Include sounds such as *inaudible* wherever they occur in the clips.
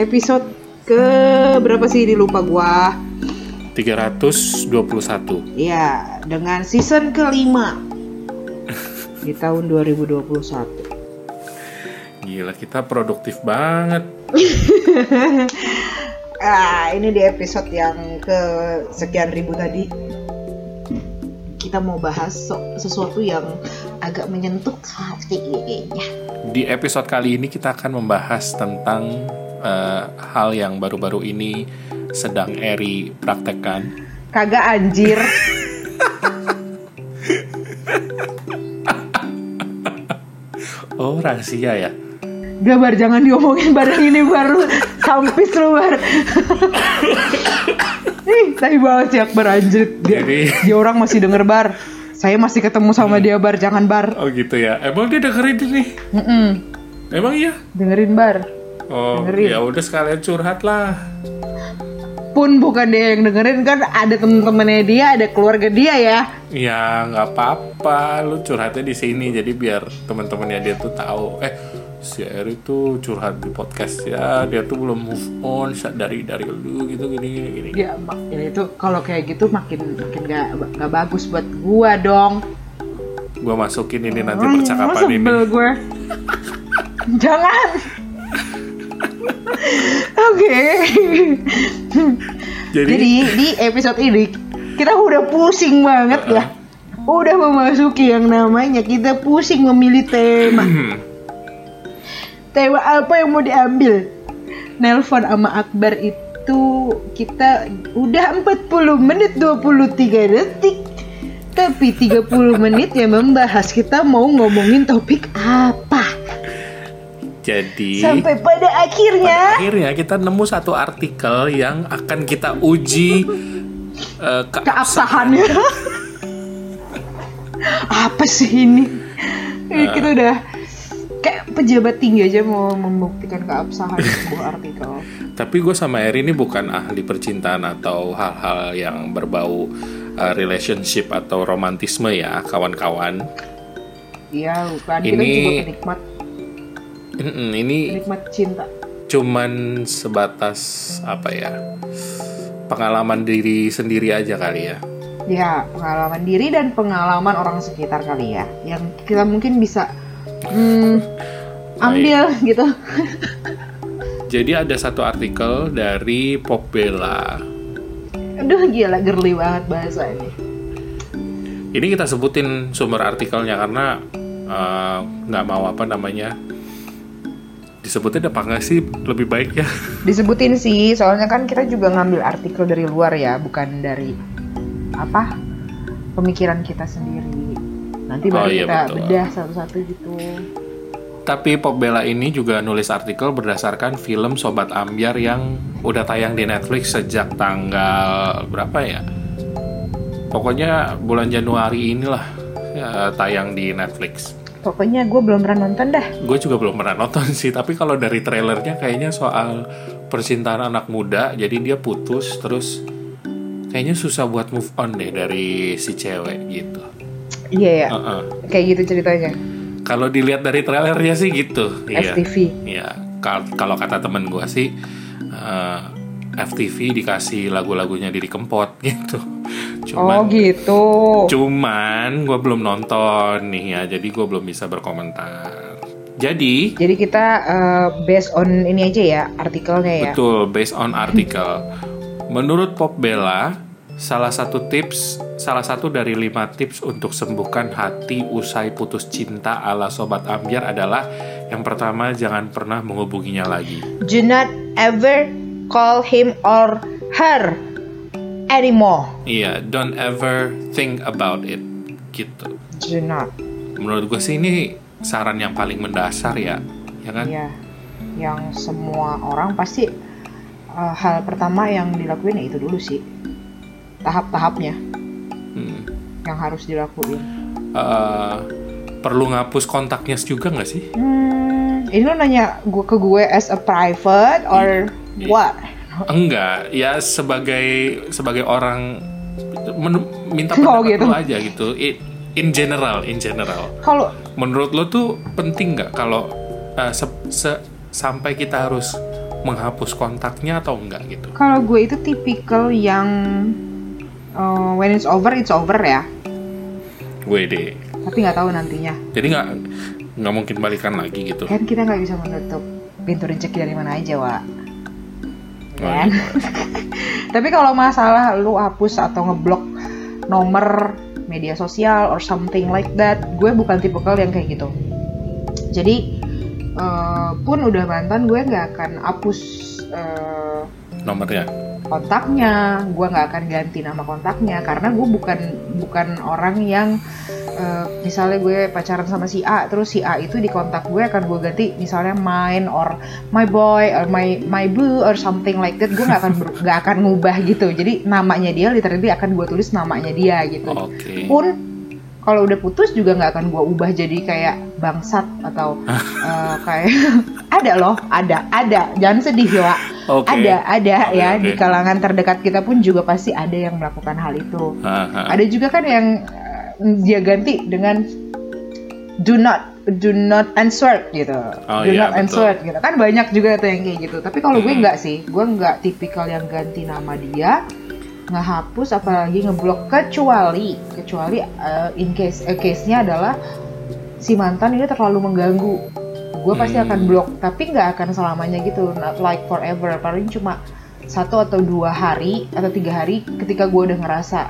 episode ke berapa sih? Ini lupa gua. 321 ya dengan season kelima *laughs* di tahun 2021 Gila kita produktif banget. *laughs* Ah ini di episode yang ke sekian ribu tadi. Kita mau bahas sesuatu yang agak menyentuh hati Di episode kali ini kita akan membahas tentang eh, hal yang baru-baru ini sedang Eri praktekkan kagak anjir *laughs* Oh rahasia ya Gabar jangan diomongin barang ini baru sampis lu bar. Ih, tapi banget sih Akbar anjir. Dia, Jadi- dia orang masih denger bar. Saya masih ketemu sama dia bar, jangan bar. Oh gitu ya Emang dia dengerin ini Mm-mm. Emang iya Dengerin bar. Oh Dengerin. ya udah sekalian curhat lah Pun bukan dia yang dengerin kan ada temen-temennya dia, ada keluarga dia ya. Ya nggak apa-apa, lu curhatnya di sini jadi biar teman-temannya dia tuh tahu. Eh si Eri tuh curhat di podcast ya, dia tuh belum move on dari dari lu gitu gini gini gini. Ya, mak- ya itu kalau kayak gitu makin makin gak, gak bagus buat gua dong. Gua masukin ini nanti Hmm, percakapan ini. gue. *laughs* Jangan. Oke. Jadi, Jadi di episode ini kita udah pusing banget ya. Udah memasuki yang namanya kita pusing memilih tema. *clears throat* tema apa yang mau diambil? Nelpon sama Akbar itu kita udah 40 menit 23 detik. Tapi 30 menit ya membahas kita mau ngomongin topik apa. Jadi Sampai pada akhirnya akhirnya kita nemu satu artikel yang akan kita uji *laughs* eh, keabsahannya. *laughs* apa sih ini? Ini kita udah kayak pejabat tinggi aja mau membuktikan keabsahan *laughs* sebuah artikel. Tapi gue sama Eri ini bukan ahli percintaan atau hal-hal yang berbau uh, relationship atau romantisme ya, kawan-kawan. Iya, bukan kita Ini- juga penikmat Mm-mm, Ini penikmat cinta. cuman sebatas apa ya? Pengalaman diri sendiri aja kali ya. Ya, pengalaman diri dan pengalaman orang sekitar kali ya, yang kita mungkin bisa hmm, ambil gitu. Jadi ada satu artikel dari Popbella. Aduh gila girly banget bahasa ini. Ini kita sebutin sumber artikelnya karena uh, nggak mau apa namanya disebutin apa nggak sih lebih baik ya *laughs* Disebutin sih, soalnya kan kita juga ngambil artikel dari luar ya, bukan dari apa pemikiran kita sendiri. Nanti Oh, baru iya, kita betul. bedah satu-satu gitu. Tapi Popbella ini juga nulis artikel berdasarkan film Sobat Ambyar yang udah tayang di Netflix sejak tanggal berapa ya? Pokoknya bulan Januari inilah ya, tayang di Netflix. Pokoknya gue belum pernah nonton dah. Gue juga belum pernah nonton *laughs* sih, tapi kalau dari trailernya kayaknya soal percintaan anak muda, jadi dia putus terus kayaknya susah buat move on deh dari si cewek gitu. Iya ya, Heeh. kayak gitu ceritanya. Kalau dilihat dari trailernya sih gitu. FTV. Iya, kal- kalau kata temen gue sih eh, FTV dikasih lagu-lagunya Didi Kempot gitu. oh Cuman, gitu. cuman gue belum nonton nih ya, jadi gue belum bisa berkomentar. Jadi Jadi kita eh, based on ini aja ya artikelnya ya. betul based on artikel. Menurut Popbella, salah satu tips, salah satu dari lima tips untuk sembuhkan hati usai putus cinta ala sobat ambiar adalah yang pertama jangan pernah menghubunginya lagi. Do not ever call him or her anymore. Iya, don't ever think about it gitu. Do not. Menurut gue sih ini saran yang paling mendasar ya, ya kan? Iya. Yang semua orang pasti eh, hal pertama yang dilakuin ya itu dulu sih. Tahap-tahapnya Hmm. yang harus dilakuin. Eh, perlu ngapus kontaknya juga nggak sih? Hmm, ini lo nanya gue ke gue as a private or Iya. What? Enggak, ya sebagai sebagai orang minta Oh, pendapat gitu. lu aja gitu. I- In general, in general. Kalau Menurut lo tuh penting nggak kalau eh, se, se- sampai kita harus menghapus kontaknya atau enggak gitu? Kalau gue itu tipikal yang uh, when it's over it's over ya. Gue deh. Tapi nggak tahu nantinya. Jadi nggak nggak mungkin balikan lagi gitu. Kan kita nggak bisa menutup pintu rezeki dari mana aja, Wak. Oh, Kan? iya. *laughs* Tapi kalau masalah lu hapus atau ngeblok nomor media sosial or something like that, gue bukan tipikal yang kayak gitu. Jadi eh, pun udah mantan gue nggak akan hapus eh, Nomornya. kontaknya, gue nggak akan ganti nama kontaknya karena gue bukan bukan orang yang eh, misalnya gue pacaran sama si A, terus si A itu di kontak gue akan gue ganti misalnya mine or my boy or my my boo or something like that, gue nggak akan nggak akan ngubah gitu. Jadi namanya dia literally akan gue tulis namanya dia gitu. Oke. Pun kalau udah putus juga nggak akan gue ubah jadi kayak bangsat atau *laughs* eh, kayak *laughs* ada loh, ada, ada. Jangan sedih ya. Oke. Ada, ada Oke, ya oke. di kalangan terdekat kita pun juga pasti ada yang melakukan hal itu. Ah, ah. Ada juga kan yang dia ganti dengan do not do not answer gitu. Oh, do iya, not betul. answer gitu. Kan banyak juga tuh yang kayak gitu. Tapi kalau gue Hmm. nggak sih, gue nggak tipikal yang ganti nama dia ngehapus apalagi ngeblok kecuali kecuali eh, in case eh, case-nya adalah si mantan ini terlalu mengganggu gue pasti Hmm. akan blok tapi nggak akan selamanya gitu not like forever paling cuma satu atau dua hari atau tiga hari ketika gue udah ngerasa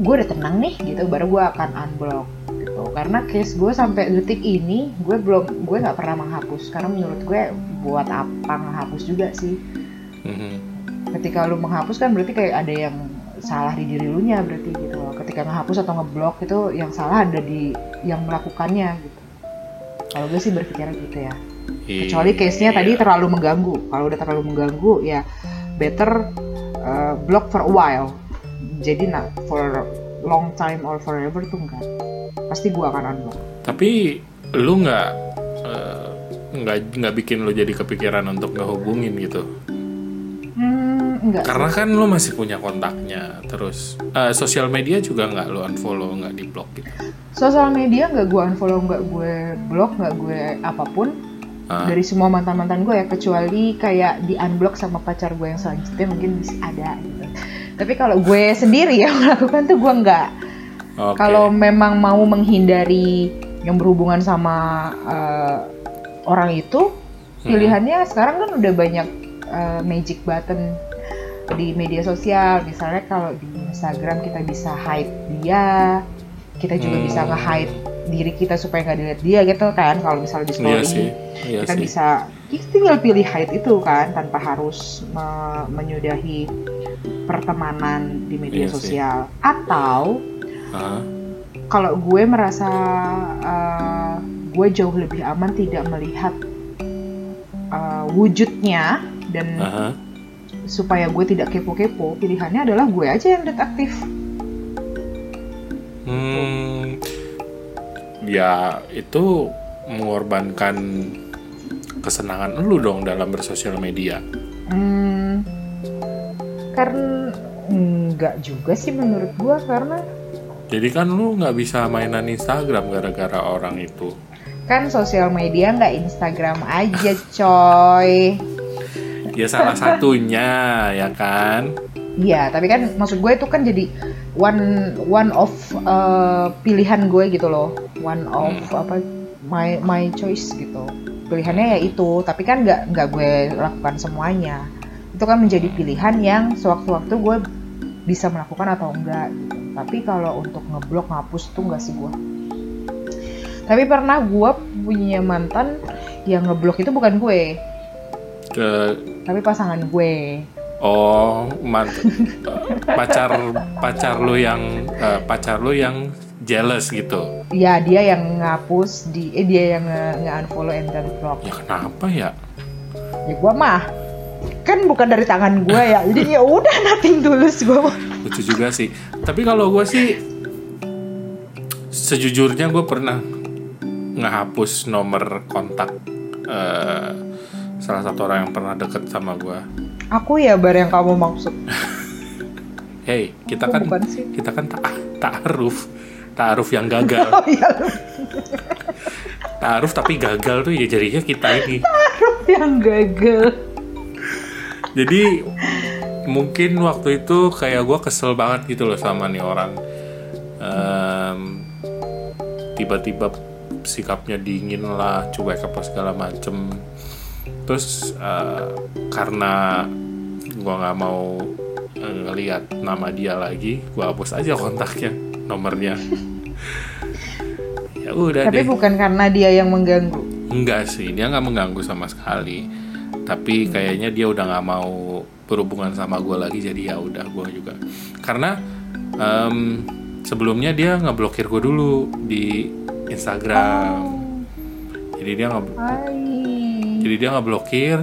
gue udah tenang nih gitu. Baru gue akan unblock gitu. Karena case gue sampai detik ini gue belum gue nggak pernah menghapus. Karena menurut gue buat apa menghapus juga sih? Mhm. ketika lu menghapus kan berarti kayak ada yang salah di diri lu nya berarti gitu. Loh. ketika ngehapus atau ngeblok itu yang salah ada di yang melakukannya gitu. Kalau gue sih berpikirnya gitu ya. Kecuali case-nya Iya. tadi terlalu mengganggu. Kalau udah terlalu mengganggu ya better uh, block for a while jadi not for long time or forever tuh enggak pasti gue akan unblock Tapi lu nggak eh, nggak nggak bikin lu jadi kepikiran untuk ngehubungin gitu? hmm, enggak Karena kan lu masih punya kontaknya. Terus eh, sosial media juga nggak lu unfollow nggak di blok gitu? sosial media nggak gue unfollow nggak gue block nggak gue apa pun Ah, dari semua mantan mantan gue ya kecuali kayak di unblock sama pacar gue yang selanjutnya mungkin bisa ada gitu tapi kalau gue sendiri yang *laughs* melakukan tuh gue nggak oke. kalau memang mau menghindari yang berhubungan sama eh, orang itu pilihannya sekarang kan udah banyak eh, magic button di media sosial misalnya kalau di Instagram kita bisa hide dia kita juga Hmm. bisa nge-hide diri kita supaya nggak dilihat dia gitu kan kalau misalnya di story Iya sih, iya kita sih. bisa kita tinggal pilih hide itu kan tanpa harus me- menyudahi pertemanan di media Iya sih. sosial atau Ah, kalau gue merasa uh, gue jauh lebih aman tidak melihat uh, wujudnya dan aha. supaya gue tidak kepo-kepo pilihannya adalah gue aja yang detektif Hmm, ya itu mengorbankan kesenangan lu dong dalam bersosial media. hmm, karena enggak juga sih menurut gue karena Jadi kan lu nggak bisa mainan Instagram gara-gara orang itu. kan sosial media nggak Instagram aja coy Ya salah satunya ya kan. Iya, tapi kan maksud gue itu kan jadi one one of uh, pilihan gue gitu loh, one of apa my my choice gitu. Pilihannya ya itu, tapi kan nggak nggak gue lakukan semuanya. Itu kan menjadi pilihan yang sewaktu-waktu gue bisa melakukan atau enggak. Gitu. Tapi kalau untuk ngeblok ngapus tuh enggak sih gue. Tapi pernah gue punya mantan yang ngeblok itu bukan gue, Ke tapi pasangan gue. oh mant pacar pacar lu yang eh, pacar lu yang jealous gitu. Ya dia yang ngapus di eh dia yang nge- nge-unfollow and then block. Ya kenapa ya? Ya gua mah kan bukan dari tangan gua ya. *laughs* Jadi ya udah nothing tulus gua mah. Lucu juga sih. Tapi kalau gue sih sejujurnya gue pernah ngehapus nomor kontak eh, salah satu orang yang pernah deket sama gue. Aku ya bar yang kamu maksud. *laughs* Hey, kita Aku kan kita kan tak ta'aruf, ta'aruf yang gagal. *laughs* Oh iya. Ta'aruf tapi gagal tuh ya jadinya kita ini. yang gagal. Jadi mungkin waktu itu kayak gue kesel banget gitu loh sama nih orang. Em, tiba-tiba sikapnya dingin lah, cuek apa segala macem. Terus eh, karena gue nggak mau eh, ngelihat nama dia lagi, gue hapus aja kontaknya, nomornya. ya udah Tapi deh. bukan karena dia yang mengganggu. Enggak sih, dia nggak mengganggu sama sekali. Tapi kayaknya dia udah nggak mau berhubungan sama gue lagi, jadi ya udah gue juga. Karena em, sebelumnya dia ngeblokir gue dulu di Instagram. Jadi dia nge Hai. jadi dia ngeblokir.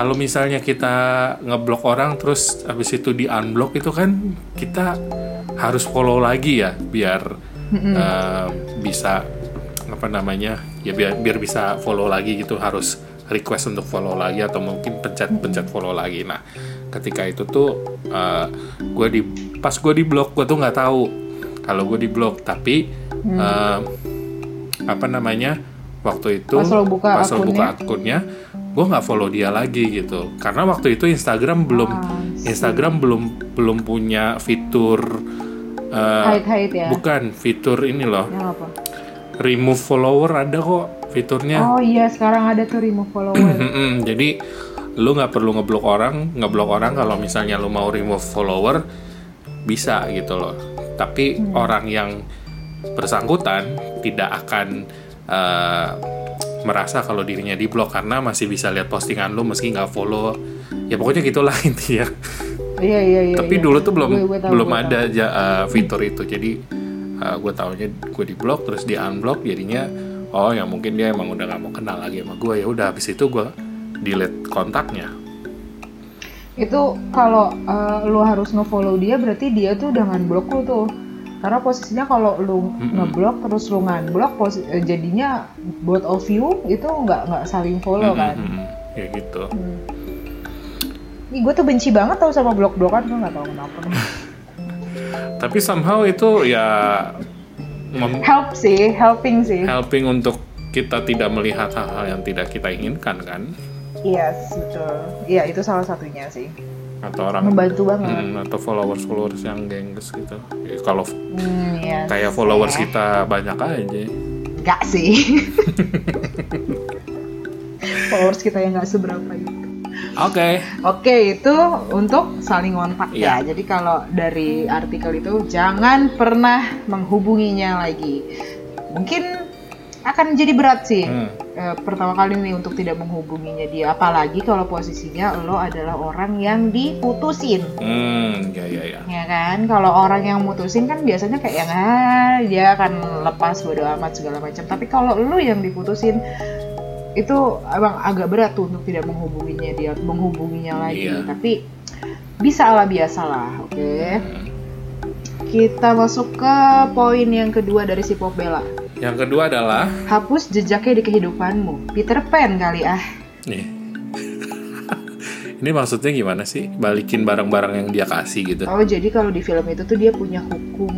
Kalau misalnya kita ngeblok orang terus habis itu di unblock itu kan kita harus follow lagi ya biar eh, bisa apa namanya ya biar biar bisa follow lagi gitu harus request untuk follow lagi atau mungkin pencet pencet follow lagi. Nah ketika itu tuh gue di pas gue di blok gue tuh nggak tahu kalau gue di blok tapi eh, apa namanya waktu itu Pas lo buka pas lo buka akunnya. akunnya gue nggak follow dia lagi gitu karena waktu itu Instagram belum Ah, Instagram belum belum punya fitur eh, Hide-hide ya. bukan fitur ini loh apa? remove follower ada kok fiturnya Oh iya, sekarang ada tuh remove follower. *clears throat* Jadi lu nggak perlu ngeblok orang ngeblok orang kalau misalnya lu mau remove follower bisa gitu loh tapi orang yang bersangkutan tidak akan eh, merasa kalau dirinya di blok karena masih bisa lihat postingan lu meski nggak follow ya pokoknya gitulah *laughs* intinya Iya iya iya. tapi iya. dulu tuh belum Gue- gue tahu, belum gue ada ja- uh, fitur itu jadi gue taunya gue di blok terus di unblock jadinya oh ya mungkin dia emang udah nggak mau kenal lagi sama gue ya udah habis itu gue delete kontaknya Itu kalau eh, lu harus nge-follow dia berarti dia tuh udah ngan-block lu tuh. Karena posisinya kalau lu ngeblok terus lu posi- eh, jadinya both of you itu nggak nggak saling follow kan. Ya gitu Ih, gue tuh benci banget tau sama blok-blokan gue nggak tahu kenapa. *laughs* tapi somehow itu ya mem- Help sih, helping sih. helping untuk kita tidak melihat hal-hal yang tidak kita inginkan kan Iya, betul. Iya, itu salah satunya sih. Atau orang Membantu banget. Hmm, atau followers followers yang gengges gitu Ya, kalau Hmm, iya. kayak followers sih. kita banyak aja Enggak sih. *laughs* followers kita yang nggak seberapa itu. oke Oke, itu untuk saling kontak ya. Iya. Jadi kalau dari artikel itu jangan pernah menghubunginya lagi. Mungkin akan jadi berat sih. Hmm. Eh, pertama kali nih untuk tidak menghubunginya dia, apalagi kalau posisinya lo adalah orang yang diputusin. Hmm, ya ya ya. Ya kan, kalau orang yang mutusin kan biasanya kayak yang ah dia akan lepas bodo amat segala macam. Tapi kalau lu yang diputusin itu abang agak berat tuh untuk tidak menghubunginya dia, menghubunginya lagi. Iya. Tapi bisa lah biasa lah, oke. Kita masuk ke poin yang kedua dari si Pop Bella. Yang kedua adalah Hapus jejaknya di kehidupanmu. Peter Pan kali ah. nih. *laughs* Ini maksudnya gimana sih? Balikin barang-barang yang dia kasih gitu. Oh, jadi kalau di film itu tuh dia punya hukum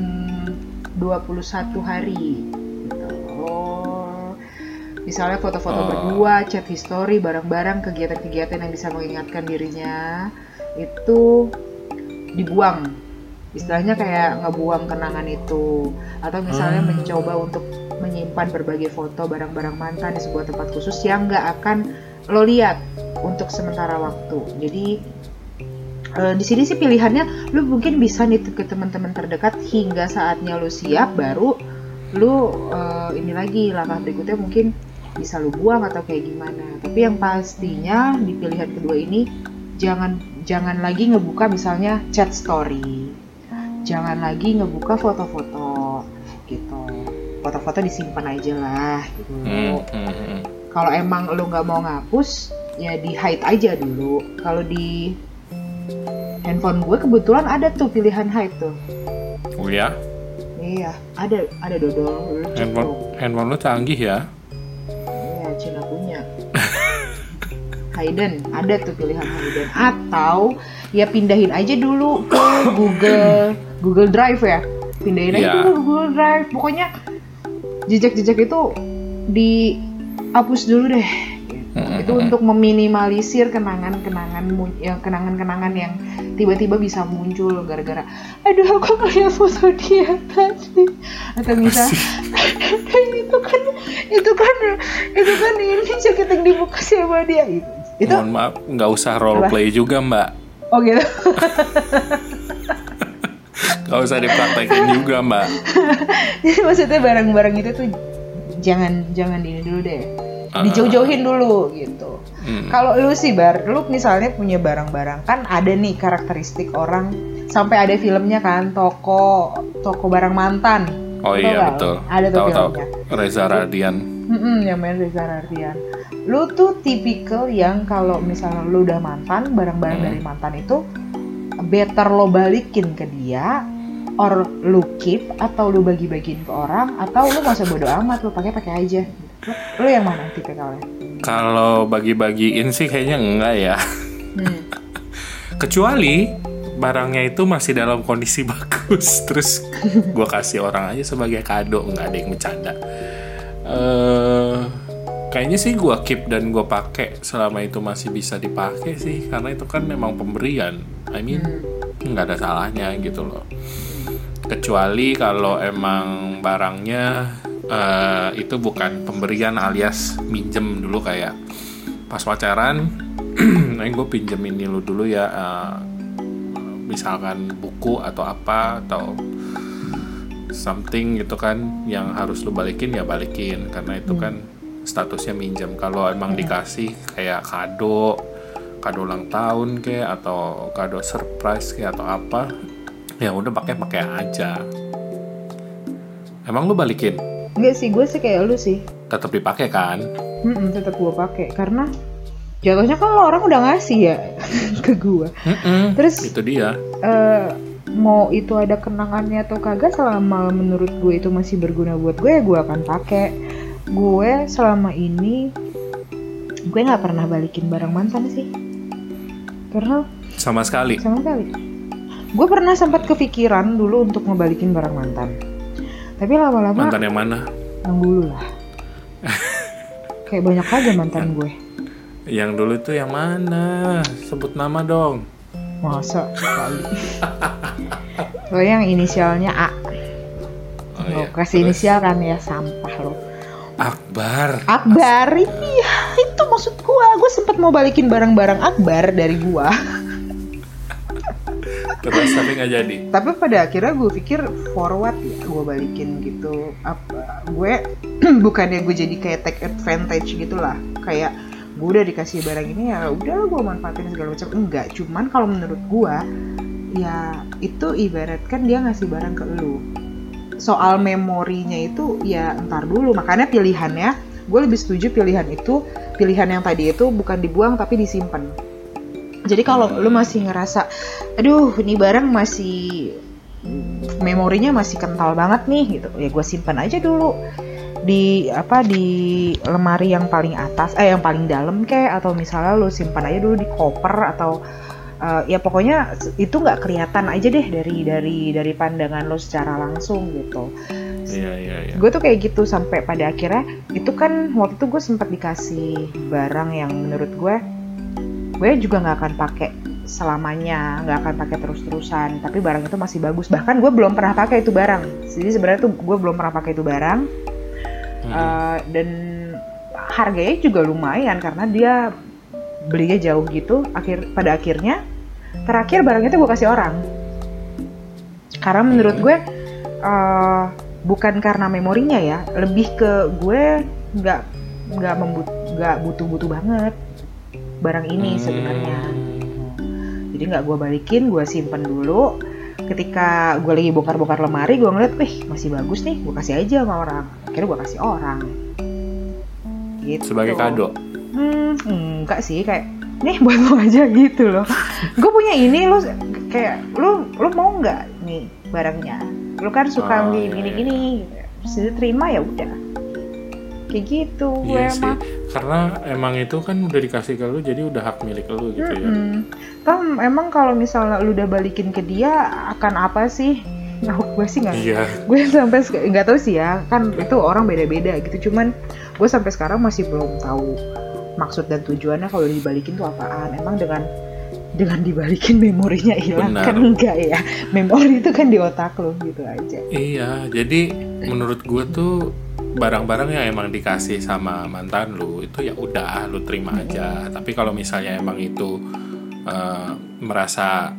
21 hari. Gitu. Oh. Misalnya foto-foto Oh. berdua, chat history, barang-barang, kegiatan-kegiatan yang bisa mengingatkan dirinya itu dibuang. Istilahnya kayak ngebuang kenangan itu atau misalnya Hmm. mencoba untuk menyimpan berbagai foto barang-barang mantan di sebuah tempat khusus yang nggak akan lo lihat untuk sementara waktu. Jadi Eh, di sini sih pilihannya lu mungkin bisa nih ke teman-teman terdekat hingga saatnya lu siap baru lu eh, ini lagi langkah berikutnya mungkin bisa lu buang atau kayak gimana. Tapi yang pastinya di pilihan kedua ini jangan jangan lagi ngebuka misalnya chat story. Jangan lagi ngebuka foto-foto foto-foto disimpan aja lah gitu. Hmm, hmm, hmm. kalau emang lu nggak mau ngapus ya di hide aja dulu. Kalau di handphone gue kebetulan ada tuh pilihan hide tuh. Oh ya, iya ada ada dodol handphone handphone lu canggih ya. iya Cina punya. *laughs* Hidden ada tuh pilihan hidden atau ya pindahin aja dulu ke Google Google Drive ya. Pindahin aja Iya. dulu ke Google Drive. Pokoknya jejak-jejak itu dihapus dulu deh. Gitu itu untuk meminimalisir kenangan-kenangan yang kenangan-kenangan yang tiba-tiba bisa muncul gara-gara aduh aku ngeliat foto dia tadi. Atau misal *laughs* itu kan itu kan itu kan ini jaket yang dibuka sama dia. Itu itu Mohon maaf, nggak usah role Apa? play juga mbak. oh gitu *laughs* Nggak usah dipraktekin juga mbak. *laughs* jadi maksudnya barang-barang itu tuh jangan jangan ini dulu deh Ah. dijauh-jauhin dulu gitu Hmm. Kalau lu sih bar, lu misalnya punya barang-barang kan ada nih karakteristik orang sampai ada filmnya kan toko toko barang mantan. Oh Tau iya nggak? betul. Ada tuh Tahu-tahu. filmnya. Reza Radian. Mm-mm, yang main Reza Rardian. Lu tuh tipikal yang kalau misalnya lu udah mantan, barang-barang Hmm. dari mantan itu better lo balikin ke dia or lu keep atau lu bagi-bagiin ke orang atau lu gak usah bodo amat lu pakai pakai aja. Lu, lu yang mana tipikalnya? Kalau bagi-bagiin sih kayaknya enggak ya. Hmm. *laughs* Kecuali barangnya itu masih dalam kondisi *laughs* bagus, terus gue kasih orang aja sebagai kado, nggak ada yang bercanda. Eh, kayaknya sih gue keep dan gue pakai selama itu masih bisa dipakai sih, karena itu kan memang pemberian. I mean, nggak ada salahnya gitu loh. Kecuali kalau emang barangnya eh, itu bukan pemberian alias minjem dulu kayak pas pacaran, *clears throat* nah gue pinjem ini lu dulu ya. eh, misalkan buku atau apa atau something gitu kan yang harus lu balikin ya balikin karena itu kan statusnya minjem kalau emang dikasih kayak kado kado ulang tahun kayak atau kado surprise kayak atau apa ya udah pakai pakai aja emang lu balikin Enggak sih, gue sih kayak lu sih. tetap dipakai kan Mm tetap gue pakai karena jatuhnya kan lo orang udah ngasih ya *laughs* ke gue. Mm-mm, Terus itu dia eh, mau itu ada kenangannya atau kagak selama menurut gue itu masih berguna buat gue ya gue akan pakai. Gue selama ini gue nggak pernah balikin barang mantan sih. Karena sama sekali sama sekali. Gue pernah sempat kepikiran dulu untuk ngebalikin barang mantan. Tapi lama-lama mantan yang mana yang dulu lah. *laughs* Kayak banyak aja mantan gue. yang dulu itu yang mana sebut nama dong Masa kali. Lo yang inisialnya A. Oh, Lo iya. kasih Terus, inisial kan ya sampah lo. Akbar Akbar iya itu maksud gua. Gua sempet mau balikin barang-barang Akbar dari gua. Terus tapi nggak jadi Tapi pada akhirnya gue pikir forward ya gue balikin gitu. Apa gue *clears throat* bukannya gue jadi kayak take advantage gitu lah. Kayak gue udah dikasih barang ini ya udah gue manfaatin segala macam. Enggak, cuman kalau menurut gue ya itu ibaratkan dia ngasih barang ke lu. Soal memorinya itu ya ntar dulu. Makanya pilihannya gue lebih setuju pilihan itu pilihan yang tadi itu bukan dibuang tapi disimpan. Jadi kalau lu masih ngerasa, aduh ini barang masih memorinya masih kental banget nih gitu, ya gue simpan aja dulu di apa di lemari yang paling atas, eh yang paling dalam kayak atau misalnya lu simpan aja dulu di koper atau eh, ya pokoknya itu nggak kelihatan aja deh dari dari dari pandangan lo secara langsung gitu. Iya iya iya. Gue tuh kayak gitu sampai pada akhirnya itu kan waktu itu gue sempat dikasih barang yang menurut gue gue juga nggak akan pakai selamanya nggak akan pakai terus-terusan tapi barang itu masih bagus. Bahkan gue belum pernah pakai itu barang. Jadi sebenarnya tuh gue belum pernah pakai itu barang. Hmm. Eh, dan harganya juga lumayan karena dia belinya jauh gitu. Akhir pada akhirnya terakhir barang itu gue kasih orang. Karena menurut gue eh, bukan karena memorinya ya. Lebih ke gue nggak nggak membut nggak butuh-butuh banget barang ini sebenarnya. Jadi nggak gue balikin gue simpen dulu. Ketika gue lagi bongkar-bongkar lemari gue ngeliat wih masih bagus nih gue kasih aja sama orang. Akhirnya gue kasih orang. Gitu. Sebagai kado? Hmm enggak sih kayak nih buat lo aja *laughs* gitu loh. Gue punya ini lo kayak lo lo mau nggak nih barangnya? Lo kan suka Oh, gini iya, gini iya. gini sudah terima ya udah. Kayak gitu gue Iya sih, emang karena emang itu kan udah dikasih ke lu, jadi udah hak milik lu gitu ya. Mm-mm. Kan emang kalau misalnya lu udah balikin ke dia akan apa sih? Nah, gue sih nggak. Iya, Gue sampai nggak tahu sih ya. Kan itu orang beda-beda gitu. Cuman gue sampai sekarang masih belum tahu maksud dan tujuannya kalau dibalikin tuh apaan emang dengan dengan dibalikin memorinya hilang Benar. kan enggak ya memori itu kan di otak lo gitu aja Iya, jadi menurut gue tuh barang-barang yang emang dikasih sama mantan lu itu ya udah lu terima aja. Tapi kalau misalnya emang itu eh, merasa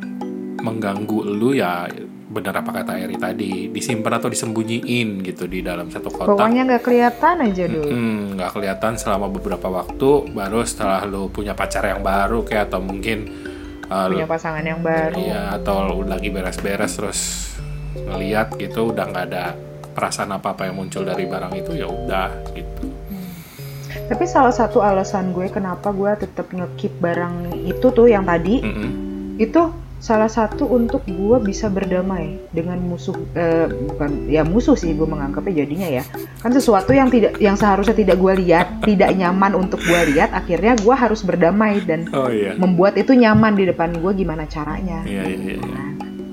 mengganggu lu ya bener apa kata Eri tadi disimpan atau disembunyiin gitu di dalam satu kotak. pokoknya nggak kelihatan aja dulu Hmm, nggak kelihatan selama beberapa waktu. Baru setelah lu punya pacar yang baru kayak atau mungkin lu- punya pasangan yang baru Iya, atau lagi beres-beres terus ngeliat gitu udah nggak ada perasaan apa-apa yang muncul dari barang itu ya udah gitu. tapi salah satu alasan gue kenapa gue tetap ngekip barang itu tuh yang tadi Mm-mm. itu salah satu untuk gue bisa berdamai dengan musuh eh, bukan ya musuh sih gue menganggapnya jadinya ya kan sesuatu yang tidak yang seharusnya tidak gue lihat tidak nyaman untuk gue lihat akhirnya gue harus berdamai dan Oh iya. membuat itu nyaman di depan gue gimana caranya Iya iya iya. Iya,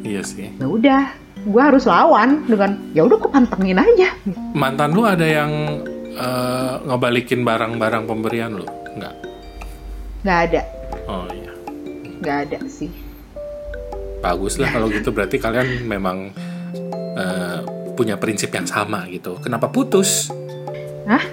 iya sih. ya udah gue harus lawan dengan ya udah gue pantengin aja Mantan lu ada yang eh, ngebalikin barang-barang pemberian lu? Nggak. nggak ada Oh iya. nggak ada sih Bagus lah kalau gitu berarti kalian memang eh, punya prinsip yang sama gitu. Kenapa putus? Hah?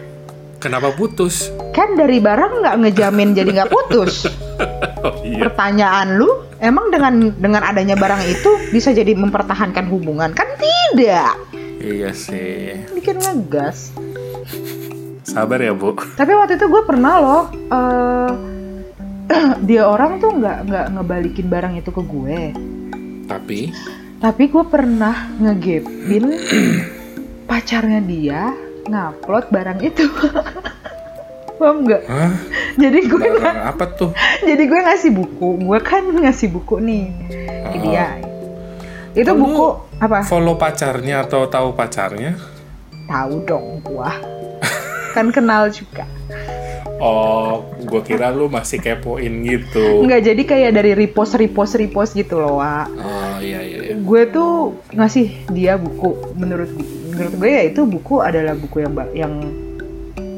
Kenapa putus? kan dari barang nggak ngejamin jadi nggak putus *laughs* Oh iya. pertanyaan lu emang dengan dengan adanya barang itu bisa jadi mempertahankan hubungan kan tidak Iya sih. bikin ngegas Sabar ya bu. tapi waktu itu gue pernah loh eh, *clears throat* dia orang tuh nggak nggak ngebalikin barang itu ke gue Tapi tapi gue pernah ngegepin *clears throat* pacarnya dia ngupload barang itu *laughs* paham nggak Hah? jadi gue Barang apa tuh? *laughs* jadi gue ngasih buku gue kan ngasih buku nih ke Oh. dia itu buku apa Follow pacarnya atau tahu pacarnya? tahu dong gua kan kenal juga Oh, gue kira lu masih kepoin gitu. nggak jadi kayak dari repost repost repost gitu loh Wak. Oh iya iya. iya. gue tuh ngasih dia buku menurut menurut gue ya itu buku adalah buku yang yang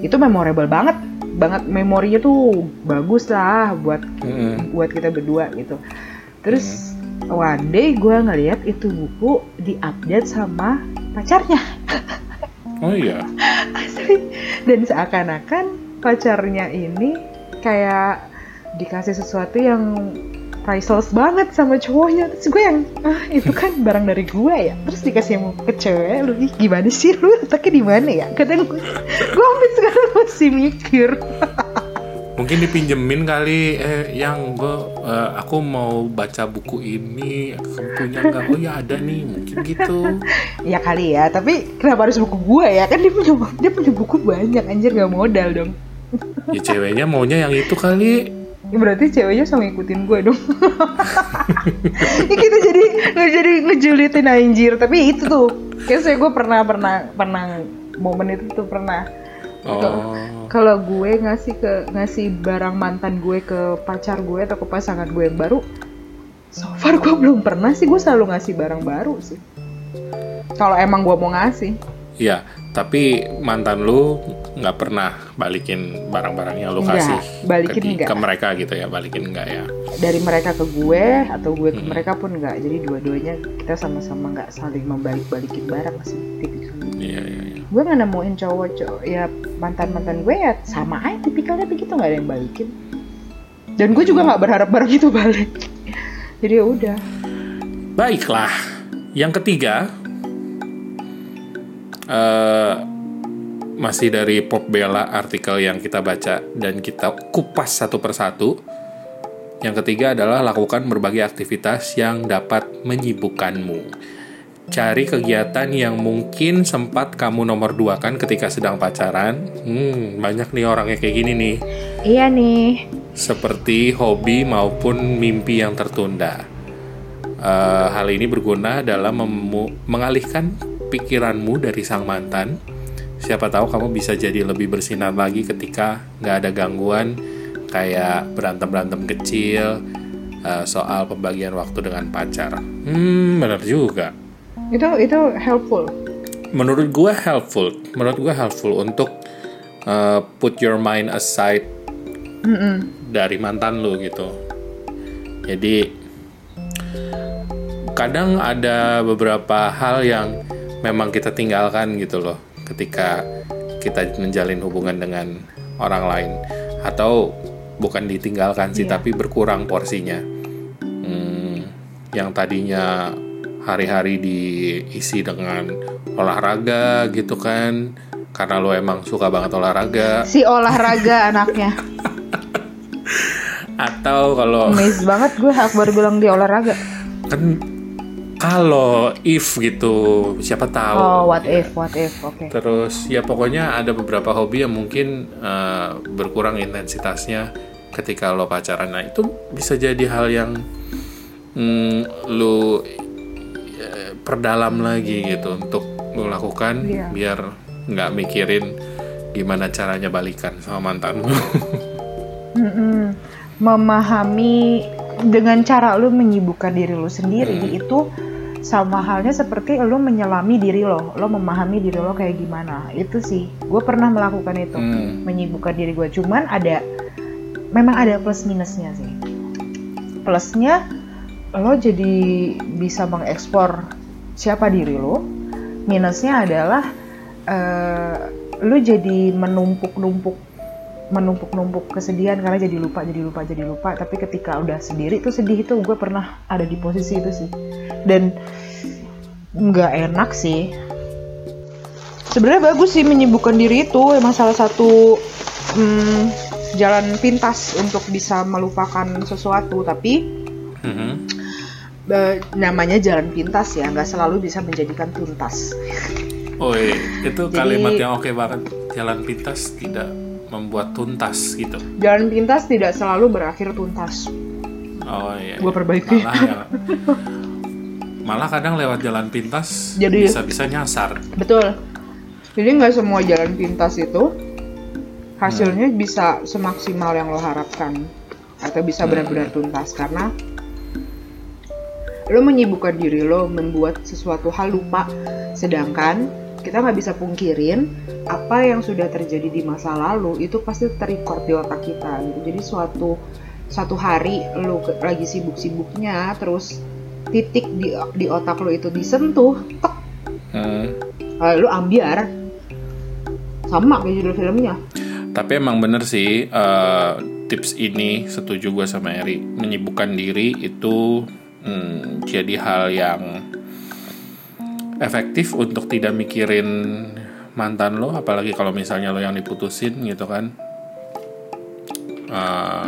itu memorable banget banget memorinya tuh bagus lah buat Mm-mm. buat kita berdua gitu terus one day gue ngeliat itu buku diupdate sama pacarnya *laughs* Oh iya. Asli. dan seakan-akan pacarnya ini kayak dikasih sesuatu yang priceless banget sama cowoknya. Terus gue yang ah itu kan barang dari gue ya. Terus dikasih yang ke cewek lu ih, gimana sih? Lu letaknya di mana ya? Kadang gue gue sampai sekarang masih mikir. *laughs* Mungkin dipinjemin kali. Eh yang gue eh, aku mau baca buku ini. Kamu punya nggak? Oh ya ada nih. Mungkin gitu. ya kali ya tapi kenapa harus buku gue ya? Kan dia punya dia punya buku banyak anjir gak modal dong Ya ceweknya maunya yang itu kali. Ya, berarti ceweknya sama ngikutin gue dong. *laughs* ya kita jadi nggak jadi ngejulitin anjir. Tapi itu tuh, kayak saya gue pernah pernah pernah momen itu tuh pernah. Oh. Kalau gue ngasih ke ngasih barang mantan gue ke pacar gue atau ke pasangan gue yang baru, so far gue belum pernah sih. Gue selalu ngasih barang baru sih. Kalau emang gue mau ngasih, Ya, tapi mantan lu nggak pernah balikin barang-barang yang lu kasih balikin ke, di- nggak. ke mereka gitu ya, balikin enggak ya? dari mereka ke gue atau gue ke Hmm. mereka pun nggak. Jadi dua-duanya kita sama-sama nggak saling membalik-balikin barang sih. tipikal. Iya iya iya. gue nggak nemuin cowok cowok ya mantan mantan gue ya sama aja tipikalnya begitu nggak ada yang balikin dan gue juga nggak berharap barang itu balik jadi ya udah Baiklah, yang ketiga eh masih dari Pop Bella artikel yang kita baca dan kita kupas satu persatu. Yang ketiga adalah lakukan berbagai aktivitas yang dapat menyibukkanmu. Cari kegiatan yang mungkin sempat kamu nomor dua kan ketika sedang pacaran. Hmm, banyak nih orangnya kayak gini nih iya nih seperti hobi maupun mimpi yang tertunda. Eh, hal ini berguna dalam mengalihkan pikiranmu dari sang mantan. Siapa tahu kamu bisa jadi lebih bersinar lagi ketika nggak ada gangguan kayak berantem-berantem kecil eh, soal pembagian waktu dengan pacar. Hmm, benar juga. itu itu helpful Menurut gue helpful. Menurut gue helpful untuk uh, put your mind aside Mm-mm. dari mantan lu gitu. Jadi kadang ada beberapa hal yang memang kita tinggalkan gitu loh ketika kita menjalin hubungan dengan orang lain atau bukan ditinggalkan sih Iya. tapi berkurang porsinya. Hmm, yang tadinya hari-hari diisi dengan olahraga gitu kan karena lo emang suka banget olahraga Si olahraga *laughs* anaknya. atau kalau Amazed banget gue Akbar bilang dia olahraga. kan kalau if gitu siapa tahu Oh, what if, what if, oke. terus ya pokoknya ada beberapa hobi yang mungkin eh, berkurang intensitasnya ketika lo pacaran nah itu bisa jadi hal yang mm, lo eh, perdalam lagi gitu untuk lo lakukan Iya. biar nggak mikirin gimana caranya balikan sama mantan lo. *laughs* Memahami dengan cara lu menyibukkan diri lu sendiri Hmm. itu sama halnya seperti lu menyelami diri lo, lo memahami diri lo kayak gimana. Itu sih, gue pernah melakukan itu, Hmm. menyibukkan diri gue. Cuman ada, memang ada plus minusnya sih. Plusnya lo jadi bisa mengekspor siapa diri lo. Minusnya adalah eh, lo jadi menumpuk-numpuk menumpuk-numpuk kesedihan karena jadi lupa jadi lupa jadi lupa. Tapi ketika udah sendiri tuh sedih itu gue pernah ada di posisi itu sih. Dan nggak enak sih. Sebenarnya bagus sih menyibukkan diri itu. Emang salah satu hmm, jalan pintas untuk bisa melupakan sesuatu. Tapi Mhm. eh, namanya jalan pintas ya. Nggak selalu bisa menjadikan tuntas. Oh iya, itu Jadi- kalimat yang oke banget. Jalan pintas tidak membuat tuntas gitu. jalan pintas tidak selalu berakhir tuntas Oh iya. Gua perbaiki. Malah, ya- *laughs* malah kadang lewat jalan pintas Jadi- bisa-bisa nyasar. Betul. Jadi nggak semua jalan pintas itu hasilnya bisa semaksimal yang lo harapkan atau bisa benar-benar tuntas karena lo menyibukkan diri lo membuat sesuatu hal lupa sedangkan kita nggak bisa pungkirin apa yang sudah terjadi di masa lalu itu pasti terrecord di otak kita gitu. Jadi suatu satu hari ke- lagi sibuk-sibuknya terus titik di di otak lo itu disentuh tek. Hmm. Eh, lu ambiar. Sama kayak judul filmnya. Tapi emang bener sih eh, tips ini setuju gue sama Eri. Menyibukkan diri itu hmm, jadi hal yang efektif untuk tidak mikirin mantan lo apalagi kalau misalnya lo yang diputusin gitu kan. Eh,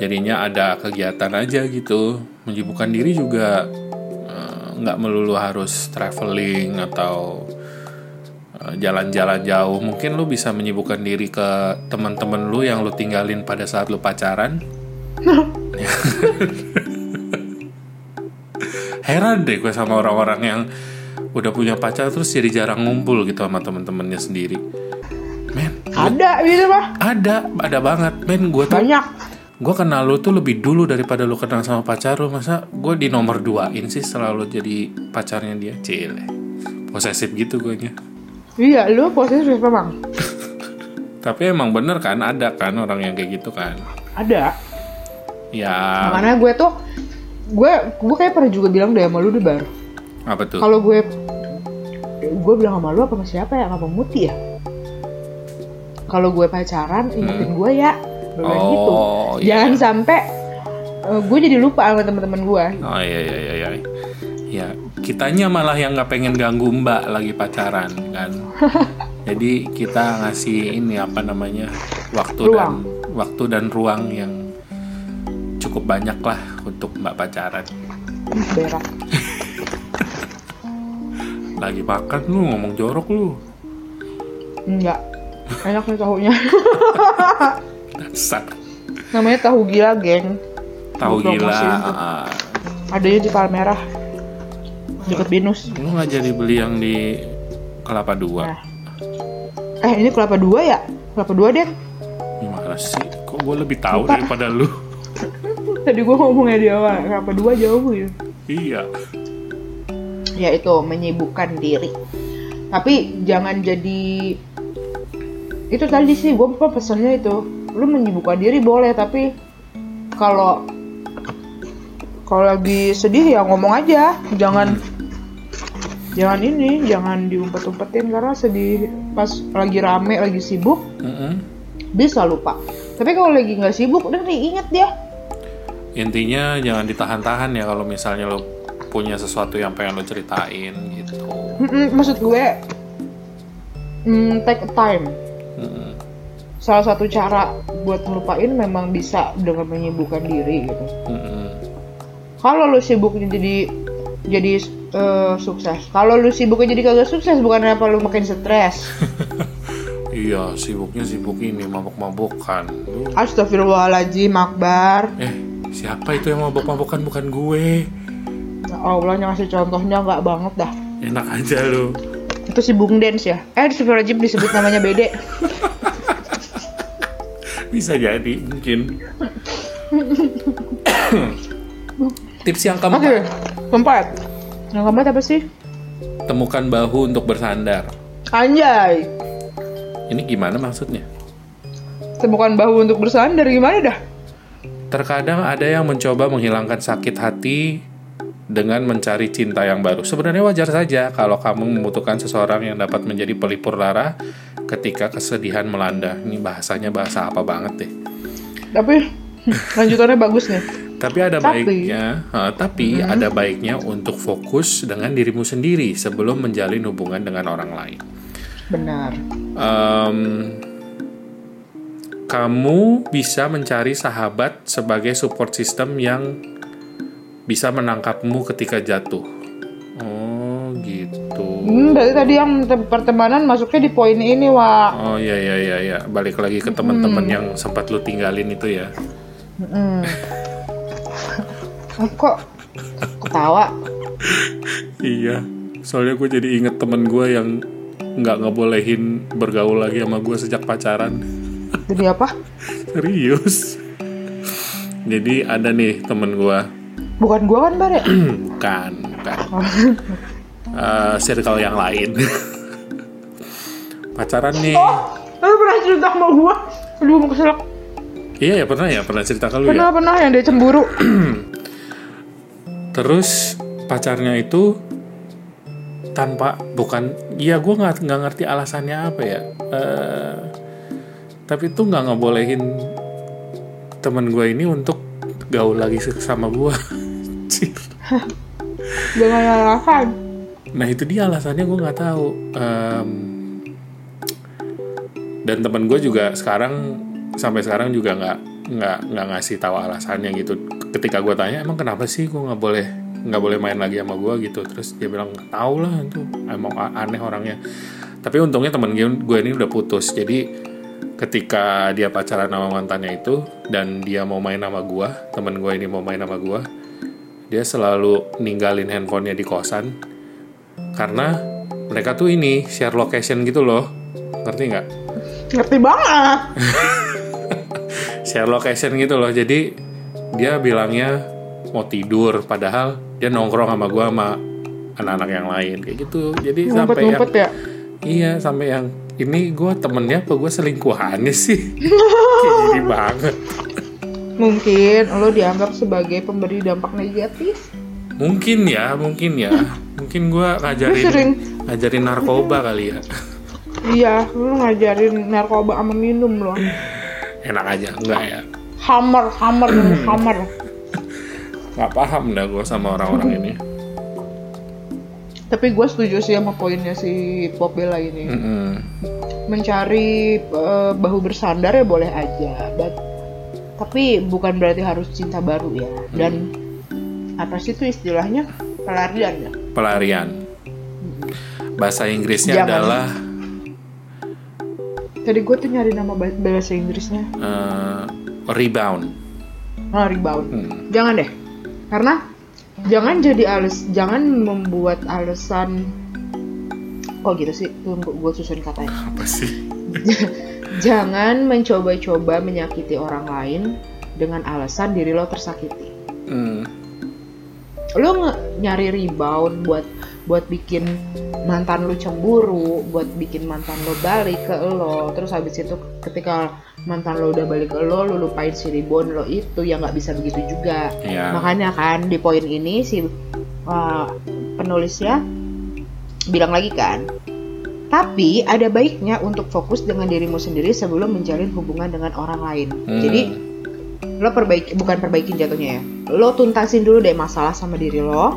jadinya ada kegiatan aja gitu menyibukkan diri juga eh, nggak melulu harus traveling atau eh, jalan-jalan jauh. Mungkin lu bisa menyibukkan diri ke teman-teman lu yang lu tinggalin pada saat lu pacaran. *laughs* Heran deh gue sama orang-orang yang udah punya pacar terus jadi jarang ngumpul gitu sama temen-temennya sendiri. Men ada gitu mah ada ada banget. Men gue tuh banyak. gue kenal lu tuh lebih dulu daripada lu kenal sama pacar lu. Masa gue di nomor duain sih selalu jadi pacarnya dia? Cile. Posesif gitu gue nya. Iya lu posisi memang tapi emang bener kan ada kan orang yang kayak gitu kan? Ada. Ya. Makanya gue tuh gue gue kayak pernah juga bilang deh sama lu deh bar. Apa tuh? Kalau gue gue bilang sama lu apa sama siapa ya? Sama Muti ya? Kalau gue pacaran ingetin gue ya. Bilang gitu. Hmm. oh iya jangan sampai eh, gue jadi lupa sama teman-teman gue oh iya iya iya iya. Ya kitanya malah yang nggak pengen ganggu mbak lagi pacaran kan? *laughs* Jadi kita ngasih ini apa namanya waktu Ruang. dan waktu dan ruang yang cukup banyak lah untuk mbak pacaran. Berak lagi makan lu ngomong jorok lu. Enggak. Enak nih tahunya. *laughs* Dasar. Namanya tahu gila geng. Tahu gila ah, adanya di Palmerah. Deket binus. lu nggak jadi beli yang di kelapa dua? Nah. eh ini kelapa dua ya? Kelapa dua deh gimana sih? Kok gue lebih tahu Lupa. daripada lu? *laughs* Tadi gua ngomongnya di awal kelapa dua jauh ya. Iya ya itu menyibukkan diri. Tapi jangan jadi itu tadi sih gue pesannya itu lu menyibukkan diri boleh tapi kalau kalau lagi sedih ya ngomong aja. Jangan jangan ini jangan diumpet-umpetin karena sedih pas lagi rame lagi sibuk Mm-mm. bisa lupa. Tapi kalau lagi nggak sibuk udah nih inget dia Intinya jangan ditahan-tahan ya kalau misalnya lo punya sesuatu yang pengen lo ceritain gitu. Mm-mm, maksud gue mm, take time Mm-mm. salah satu cara buat ngelupain memang bisa dengan menyibukkan diri gitu Mm-mm. kalau lu sibuknya jadi jadi eh, sukses kalau lu sibuknya jadi kagak sukses bukan apa lu makin stres *laughs* Iya, sibuknya sibuk ini mabok-mabokan. Astagfirullahaladzim Akbar Eh, siapa itu yang mabok-mabokan bukan gue? Ya Allah ngasih contohnya nggak banget dah Enak aja lo. itu si Bung Dance ya eh Astagfirullahaladzim disebut namanya Bede *laughs* Bisa jadi mungkin. *coughs* Tips yang keempat, oke keempat yang keempat apa sih temukan bahu untuk bersandar. anjay Ini gimana maksudnya? temukan bahu untuk bersandar gimana dah Terkadang ada yang mencoba menghilangkan sakit hati dengan mencari cinta yang baru. Sebenarnya wajar saja kalau kamu membutuhkan seseorang yang dapat menjadi pelipur lara ketika kesedihan melanda. Ini bahasanya bahasa apa banget deh. tapi lanjutannya bagus nih Tapi ada Tapi- baiknya, eh, tapi ada baiknya untuk fokus dengan dirimu sendiri sebelum menjalin hubungan dengan orang lain. benar Em, kamu bisa mencari sahabat sebagai support system yang bisa menangkapmu ketika jatuh. Oh, gitu. hmm, berarti tadi yang te- pertemanan masuknya di poin ini Wak Oh iya iya iya iya, balik lagi ke teman-teman yang sempat lu tinggalin itu ya. Mm. *laughs* kok ketawa *laughs* Iya, soalnya gue jadi inget temen gue yang nggak ngebolehin bergaul lagi sama gue sejak pacaran. jadi apa *laughs* Serius. Jadi ada nih temen gue, bukan gua kan bar ya *clears throat* bukan, bukan. Eh, circle yang lain. *laughs* pacaran nih. lu pernah cerita sama gua aduh mau keselak Iya ya pernah ya, pernah cerita ke lu ya. pernah pernah yang dia cemburu *clears throat* Terus pacarnya itu tanpa bukan, iya gue nggak nggak ngerti alasannya apa ya. Eh, tapi itu nggak ngebolehin temen gue ini untuk gaul lagi sama gue. *laughs* dengan alasan nah itu dia alasannya gue nggak tahu. Em, dan temen gue juga sekarang sampai sekarang juga nggak nggak nggak ngasih tahu alasannya gitu. Ketika gue tanya emang kenapa sih gue nggak boleh nggak boleh main lagi sama gue gitu. Terus dia bilang nggak tahu lah itu emang aneh orangnya. Tapi untungnya temen gue gue ini udah putus. Jadi ketika dia pacaran sama mantannya itu dan dia mau main sama gue, temen gue ini mau main sama gue, dia selalu ninggalin handphonenya di kosan. Karena mereka tuh ini share location gitu loh. Ngerti nggak? Ngerti banget. *laughs* Share location gitu loh. Jadi dia bilangnya mau tidur padahal dia nongkrong sama gua sama anak-anak yang lain. Kayak gitu. Jadi sampai yang ngumpet-ngumpet ya? Iya sampai yang ini gua temennya apa gua selingkuhannya sih? *laughs* Kayak gini banget mungkin lo dianggap sebagai pemberi dampak negatif? Mungkin ya mungkin ya. Mungkin Lu ngajarin sering. ngajarin narkoba kali ya. Iya lu ngajarin narkoba sama minum lo. Enak aja enggak ya. Hammer hammer *clears throat* hammer. Nggak paham dah gue sama orang-orang ini. Tapi gue setuju sih sama poinnya si Pop Bella ini. Mm-mm. mencari eh, bahu bersandar ya boleh aja dan tapi bukan berarti harus cinta baru ya. Dan apa sih itu istilahnya? Pelarian ya? Pelarian. Bahasa Inggrisnya Jangan. adalah tadi gue tuh nyari nama bah- bahasa Inggrisnya. Eh, rebound. Oh, rebound. Hmm. jangan deh. Karena jangan jadi alas jangan membuat alasan kok gitu sih. Tunggu gue susun katanya. Apa sih *laughs* jangan mencoba-coba menyakiti orang lain dengan alasan diri lo tersakiti Hmm. lo nge- nyari rebound buat buat bikin mantan lu cemburu buat bikin mantan lo balik ke lo terus habis itu ketika mantan lo udah balik ke lo lu lupain si ribon lo itu ya nggak bisa begitu juga Iya. makanya kan di poin ini si uh, penulisnya bilang lagi kan tapi ada baiknya untuk fokus dengan dirimu sendiri sebelum menjalin hubungan dengan orang lain Hmm. jadi lo perbaiki bukan perbaikin jatuhnya ya lo tuntasin dulu deh masalah sama diri lo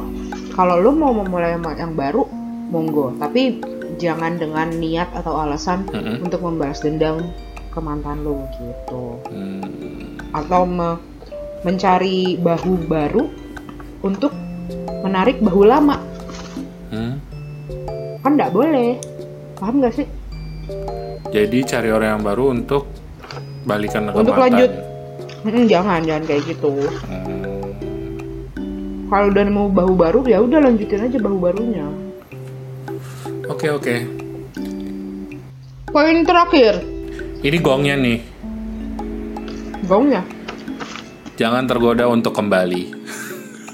kalau lo mau memulai yang baru monggo tapi jangan dengan niat atau alasan Mm-mm. untuk membalas dendam ke mantan lo gitu Hmm. atau me- mencari bahu baru untuk menarik bahu lama Hmm. kan nggak boleh paham nggak sih Jadi cari orang yang baru untuk balikan ke Untuk mantan. lanjut. Mm, jangan jangan kayak gitu Hmm. kalau udah mau bahu baru ya udah lanjutin aja bahu barunya Oke oke. poin terakhir Ini gongnya nih. gongnya Jangan tergoda untuk kembali.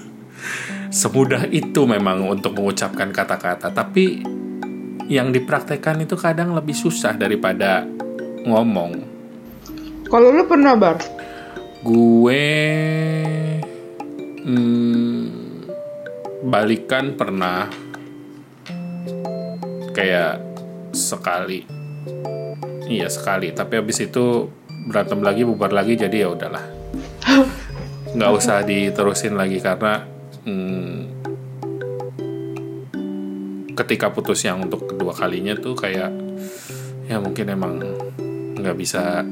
*laughs* Semudah itu memang untuk mengucapkan kata-kata, tapi yang dipraktekkan itu kadang lebih susah daripada ngomong. kalau lu pernah bar Gue hmm, balikan pernah kayak sekali. Iya sekali, tapi habis itu berantem lagi, bubar lagi, jadi ya udahlah. *laughs* Nggak usah diterusin lagi karena hmm, ketika putus yang untuk kedua kalinya tuh kayak ya mungkin emang nggak bisa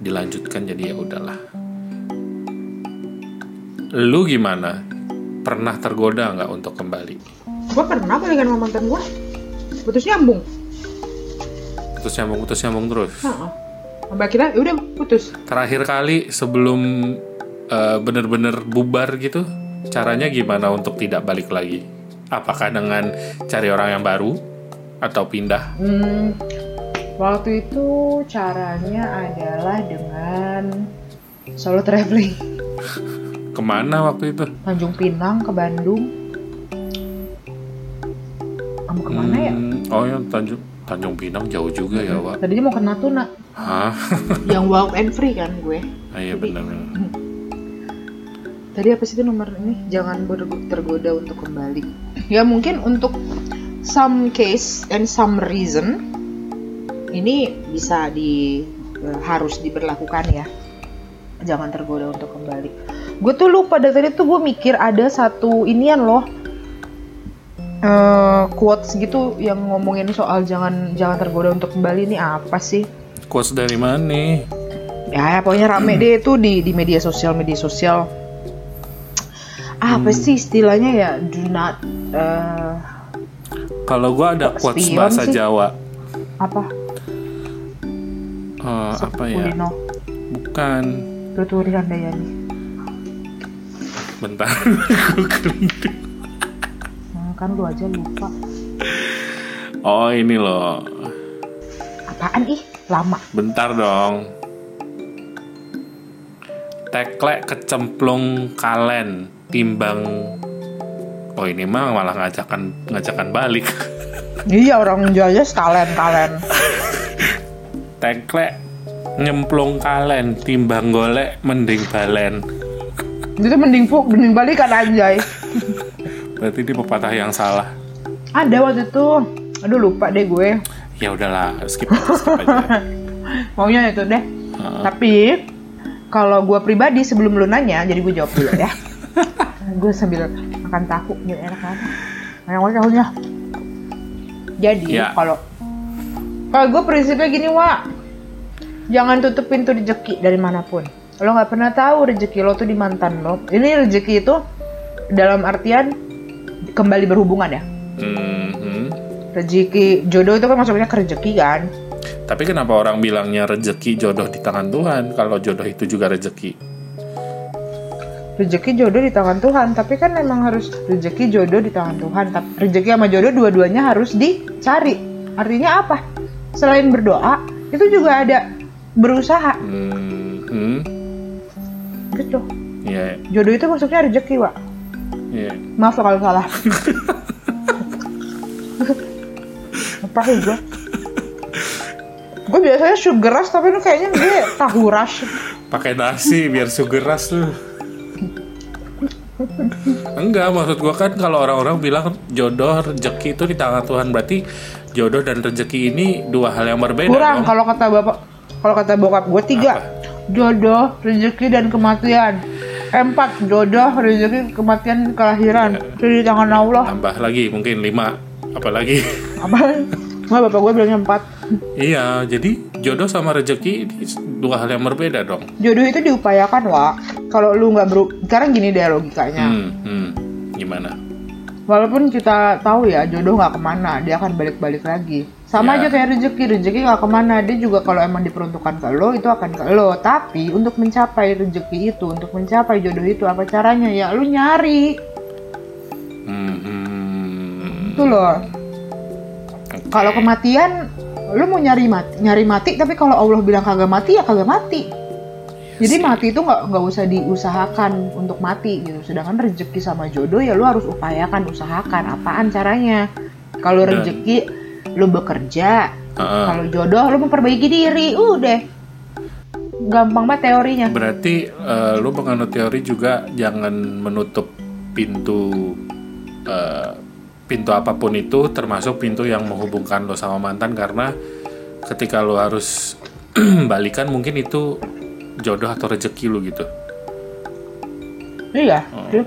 dilanjutkan jadi ya udahlah. Lu gimana? Pernah tergoda nggak untuk kembali? gua pernah balikan sama mantan gua putus nyambung Putus nyambung, putus nyambung terus. Heeh. sampai akhirnya ya udah putus Terakhir kali sebelum eh, bener-bener bubar gitu, caranya gimana untuk tidak balik lagi? Apakah dengan cari orang yang baru atau pindah? Hmm, waktu itu caranya adalah dengan solo traveling *laughs* Ke mana waktu itu? Tanjung Pinang ke Bandung kamu ke mana ya Hmm, Oh ya Tanjung Tanjung Pinang jauh juga ya, Wak. tadinya mau ke Natuna Hah? *laughs* yang wild and free kan gue Ah, iya benar. Tadi apa sih itu nomor ini? Jangan tergoda untuk kembali. Ya mungkin untuk some case and some reason ini bisa di eh, harus diberlakukan ya. Jangan tergoda untuk kembali. Gue tuh lupa dari tadi tuh gue mikir ada satu inian loh eh quotes gitu yang ngomongin soal jangan jangan tergoda untuk kembali. Ini apa sih? Quotes dari mana? ya pokoknya rame deh itu di di media sosial media sosial apa sih istilahnya ya do not eh, Kalau gua ada quotes bahasa sih. Jawa. apa Eh, apa ya? Kulino Bukan. Tuturi Handayani Bentar. *laughs* Hmm, kan lu aja lupa oh ini loh. apaan ih lama Bentar dong. Teklek kecemplung kalen timbang. Oh ini mah malah ngajakan ngajakan balik. *laughs* iya orang Jawa sekalian kalian Teklek nyemplung kalen timbang golek mending balen. itu mending fu mending balikan anjay Berarti ini pepatah yang salah. ada waktu itu aduh lupa deh gue Ya udahlah, skip aja, skip aja. *laughs* maunya itu deh tapi kalau gue pribadi sebelum lu nanya jadi gue jawab dulu ya gue sambil makan tahu gitu enak kan. Yang tahunya. Jadi Ya. kalau kalau gue prinsipnya gini wa. Jangan tutup pintu rezeki dari mana pun. Lo nggak pernah tahu rezeki lo tuh di mantan lo. Ini rezeki itu dalam artian kembali berhubungan ya. Mhm. rezeki jodoh itu kan maksudnya ke rezeki kan. Tapi kenapa orang bilangnya rezeki jodoh di tangan Tuhan kalau jodoh itu juga rezeki? Rezeki jodoh di tangan Tuhan tapi kan memang harus rezeki jodoh di tangan Tuhan tapi rezeki sama jodoh dua-duanya harus dicari artinya apa selain berdoa itu juga ada berusaha Mhm. gitu Ya, jodoh itu maksudnya rezeki wa Iya. Maaf kalau salah. *laughs* Apa sih gue? Gue biasanya sugar rush tapi ini kayaknya gue tahu rush. Pakai nasi biar sugar rush tuh. Enggak, maksud gua kan kalau orang-orang bilang jodoh rezeki itu di tangan Tuhan berarti jodoh dan rezeki ini dua hal yang berbeda. Kurang kalau kata bapak, kalau kata bokap gue tiga. Jodoh, rezeki dan kematian. Empat, jodoh, rezeki, kematian, kelahiran. Itu di tangan Allah. Tambah lagi mungkin lima, apalagi. Apa? Nggak, bapak gue bilangnya empat. iya, jadi jodoh sama rezeki ini dua hal yang berbeda dong. Jodoh itu diupayakan, Wak. Kalau lu nggak beru... Sekarang gini deh logikanya. Hmm, hmm. Gimana? Walaupun kita tahu ya jodoh nggak ke mana, dia akan balik-balik lagi. Sama Ya. aja kayak rezeki, rezeki nggak ke mana, dia juga kalau emang diperuntukkan ke lo itu akan ke lo. Tapi untuk mencapai rezeki itu, untuk mencapai jodoh itu apa caranya ya? Lu nyari, Hmm, hmm. itu loh. Kalau kematian, lu mau nyari mati, nyari mati, tapi kalau Allah bilang kagak mati ya kagak mati. Jadi mati itu nggak nggak usah diusahakan untuk mati gitu. Sedangkan rezeki sama jodoh ya lu harus upayakan, usahakan. Apaan caranya? Kalau rezeki lu bekerja, Heeh. kalau jodoh lu memperbaiki diri, udah. Gampang banget teorinya. Berarti eh, lu menganut teori juga jangan menutup pintu eh, pintu apa pun itu termasuk pintu yang menghubungkan lo sama mantan karena ketika lo harus *clears throat* balikan mungkin itu jodoh atau rezeki lu gitu. Iya, dia-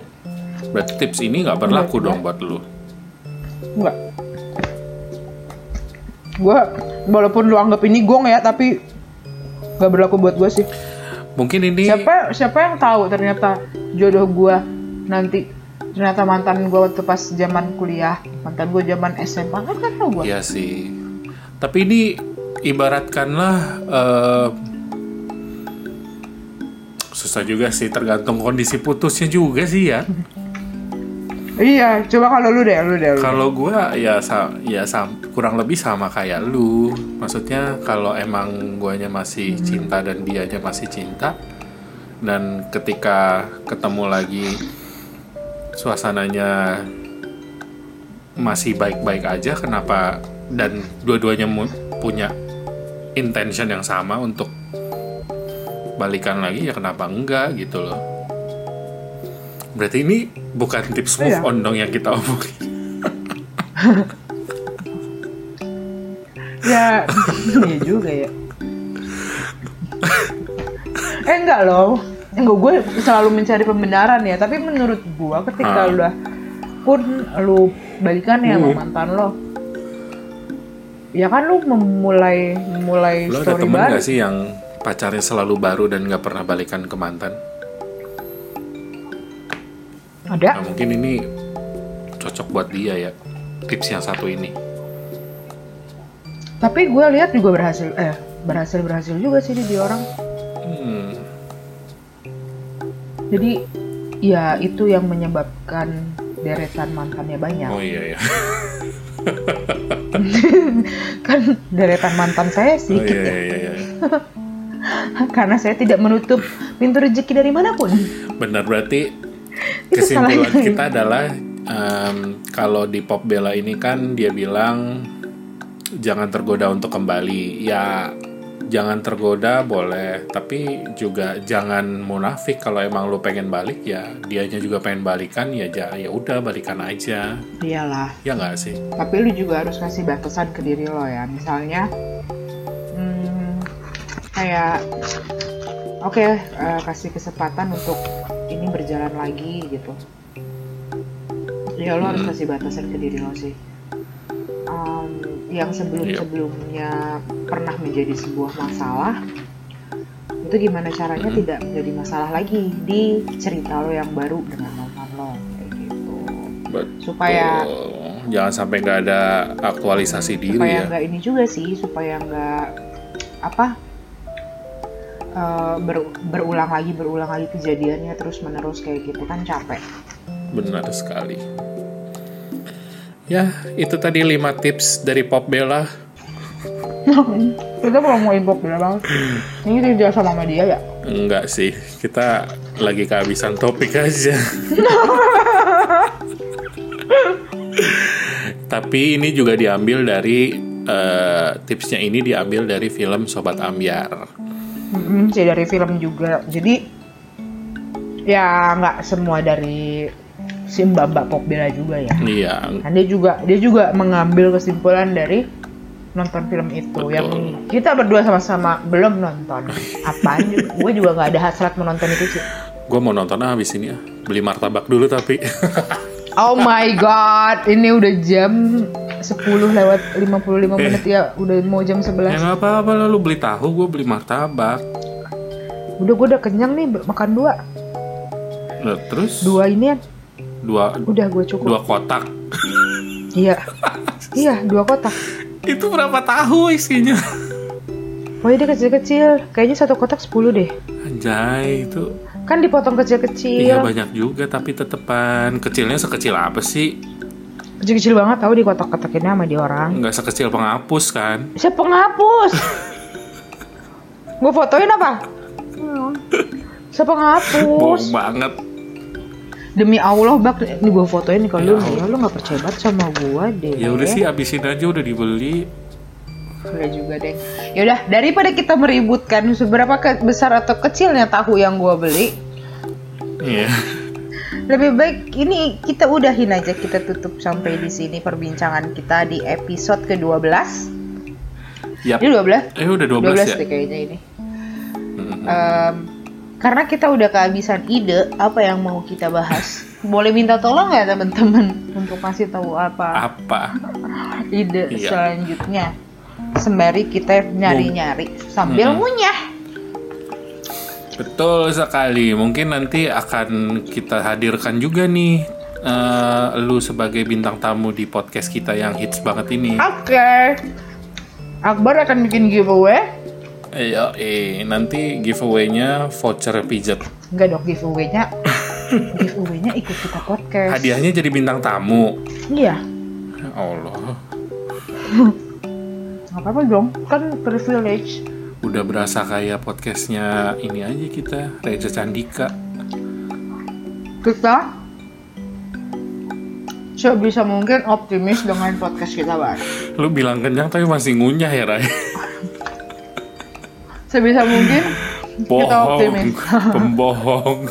Berarti tips ini nggak berlaku Enggak, dong buat lu. enggak. Gua walaupun lu anggap ini gong ya, tapi nggak berlaku buat gue sih. Mungkin ini siapa siapa yang tahu ternyata jodoh gua nanti ternyata mantan gua waktu pas zaman kuliah mantan gua zaman SMA kan kan tahu gua Iya sih. Tapi ini ibaratkanlah eh, susah juga sih tergantung kondisi putusnya juga sih ya. iya coba kalau lu deh lu deh. Kalau gua ya sa ya sam- kurang lebih sama kayak lu. Maksudnya kalau emang guanya masih cinta dan dianya masih cinta dan ketika ketemu lagi suasananya masih baik-baik aja kenapa dan dua-duanya punya intention yang sama untuk balikan lagi ya kenapa enggak gitu loh. Berarti ini bukan tips move Iya. on dong yang kita omongin. *laughs* ya iya juga ya *laughs* eh enggak loh enggak gue selalu mencari pembenaran ya tapi menurut gua ketika lu udah pun lu balikan ya sama Hmm. mantan lo ya kan lu memulai memulai Lo ada story temen baru gak sih yang pacarnya selalu baru dan gak pernah balikan ke mantan? ada Nah, mungkin ini cocok buat dia ya tips yang satu ini. Tapi gue lihat juga berhasil, eh berhasil berhasil juga sih di orang. Jadi ya itu yang menyebabkan deretan mantannya banyak. oh iya ya. *laughs* Kan deretan mantan saya Oh sedikit iya ya, iya iya. *laughs* karena saya tidak menutup pintu rezeki dari mana pun. Benar berarti *laughs* kesimpulan kita adalah em, kalau di pop bella ini kan dia bilang jangan tergoda untuk kembali. Ya jangan tergoda boleh, tapi juga jangan munafik kalau emang lu pengen balik ya dianya juga pengen balikan ya ja- ya udah balikan aja. Iyalah. Ya nggak sih? Tapi lu juga harus kasih batasan ke diri lo ya. Misalnya, hmm, kayak, oke eh, kasih kesempatan untuk ini berjalan lagi gitu. Ya lo harus kasih batasan ke diri lo sih. Em, yang sebelum-sebelumnya pernah menjadi sebuah masalah, itu gimana caranya tidak menjadi masalah lagi di cerita lo yang baru dengan mantan lo kayak gitu. Betul. Supaya jangan sampai nggak ada aktualisasi diri supaya ya. nggak ini juga sih supaya nggak apa eh, ber- berulang lagi berulang lagi kejadiannya terus menerus kayak gitu kan capek Benar sekali. Ya, itu tadi 5 tips dari Pop Bella. kita mau mau import banget ini tidak sama media ya Enggak sih, kita lagi kehabisan topik aja. *laughs* Tapi ini juga diambil dari eh, tipsnya ini diambil dari film Sobat Ambiar. Mm-mm, sih dari film juga. Jadi ya nggak semua dari si Mbak Mbak Pop Bella juga ya. Iya, Kan dia juga dia juga mengambil kesimpulan dari nonton film itu Betul. yang kita berdua sama-sama belum nonton. Apaan? *laughs* gue juga nggak ada hasrat menonton itu sih. gue mau nonton habis ini ah. Beli martabak dulu tapi. *laughs* Oh my god, ini udah jam 10 lewat 55 menit ya, udah mau jam 11. ya nggak apa-apa lah lu beli tahu, gue beli martabak. Udah gue udah kenyang nih, makan dua. Nah, terus Dua ini dua udah gue cukup. dua kotak. Iya. iya, dua kotak. Itu berapa tahu isinya? Oh iya dia kecil-kecil. Kayaknya satu kotak 10 deh. Anjay itu Kan dipotong kecil-kecil. Iya banyak juga tapi tetepan kecilnya sekecil apa sih? Kecil-kecil banget tahu di kotak-kotakinnya sama di orang. Nggak sekecil penghapus kan? Siapa penghapus? *laughs* gue fotoin apa? *laughs* Siapa penghapus? Bohong banget. Demi Allah bak, ini gue fotoin nih kalau Ya lu ya lu nggak percaya banget sama gue deh. Ya udah sih abisin aja udah dibeli. Udah juga deh. Yaudah, daripada kita meributkan seberapa ke- besar atau kecilnya tahu yang gue beli, Iya. lebih baik ini kita udahin aja kita tutup sampai di sini perbincangan kita di episode ke-12. Yap. Ini 12? Eh udah 12, 12 ya? deh kayaknya ini. Mm-mm. Em, karena kita udah kehabisan ide apa yang mau kita bahas. Boleh minta tolong ya teman-teman untuk kasih tahu apa Apa? ide Iya. selanjutnya. Sembari kita nyari-nyari sambil Mm-mm. ngunyah. Betul sekali. Mungkin nanti akan kita hadirkan juga nih eh, lu sebagai bintang tamu di podcast kita yang hits banget ini. Oke. Akbar akan bikin giveaway. Iya, eh nanti giveaway-nya voucher pijat. Enggak dong giveaway-nya. *laughs* giveaway-nya ikut kita podcast. Hadiahnya jadi bintang tamu. Iya. Ya Allah, *laughs* apa-apa dong. Kan privilege. udah berasa kayak podcastnya ini aja kita, Reza Candika. Kita sebisa mungkin optimis dengan podcast kita baru. Lu bilang kenyang tapi masih ngunyah ya, Ray? *laughs* Sebisa mungkin kita optimis. *laughs* pembohong.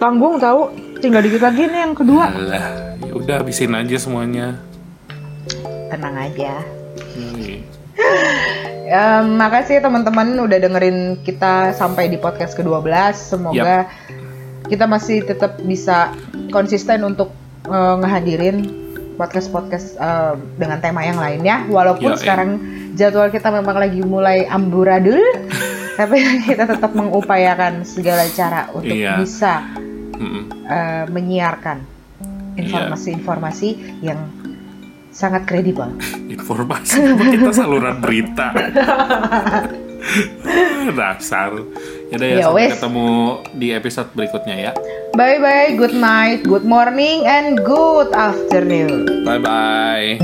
Tanggung tahu. Tinggal dikit lagi nih yang kedua. Alah, ya udah habisin aja semuanya. Tenang aja. Nih. *laughs* Em, makasih teman-teman udah dengerin kita sampai di podcast ke-12. Semoga kita masih tetap bisa konsisten untuk eh, ngehadirin podcast-podcast eh, dengan tema yang lainnya. Walaupun Yoi. sekarang jadwal kita memang lagi mulai amburadul, tapi *laughs* kita tetap mengupayakan segala cara untuk Iya. bisa eh, menyiarkan informasi-informasi yang sangat kredibel. *laughs* Informasi kita saluran berita. *laughs* Dasar. Yaudah ya, Ya sampai wes. ketemu di episode berikutnya ya. Bye bye, good night, good morning, and good afternoon. Bye bye.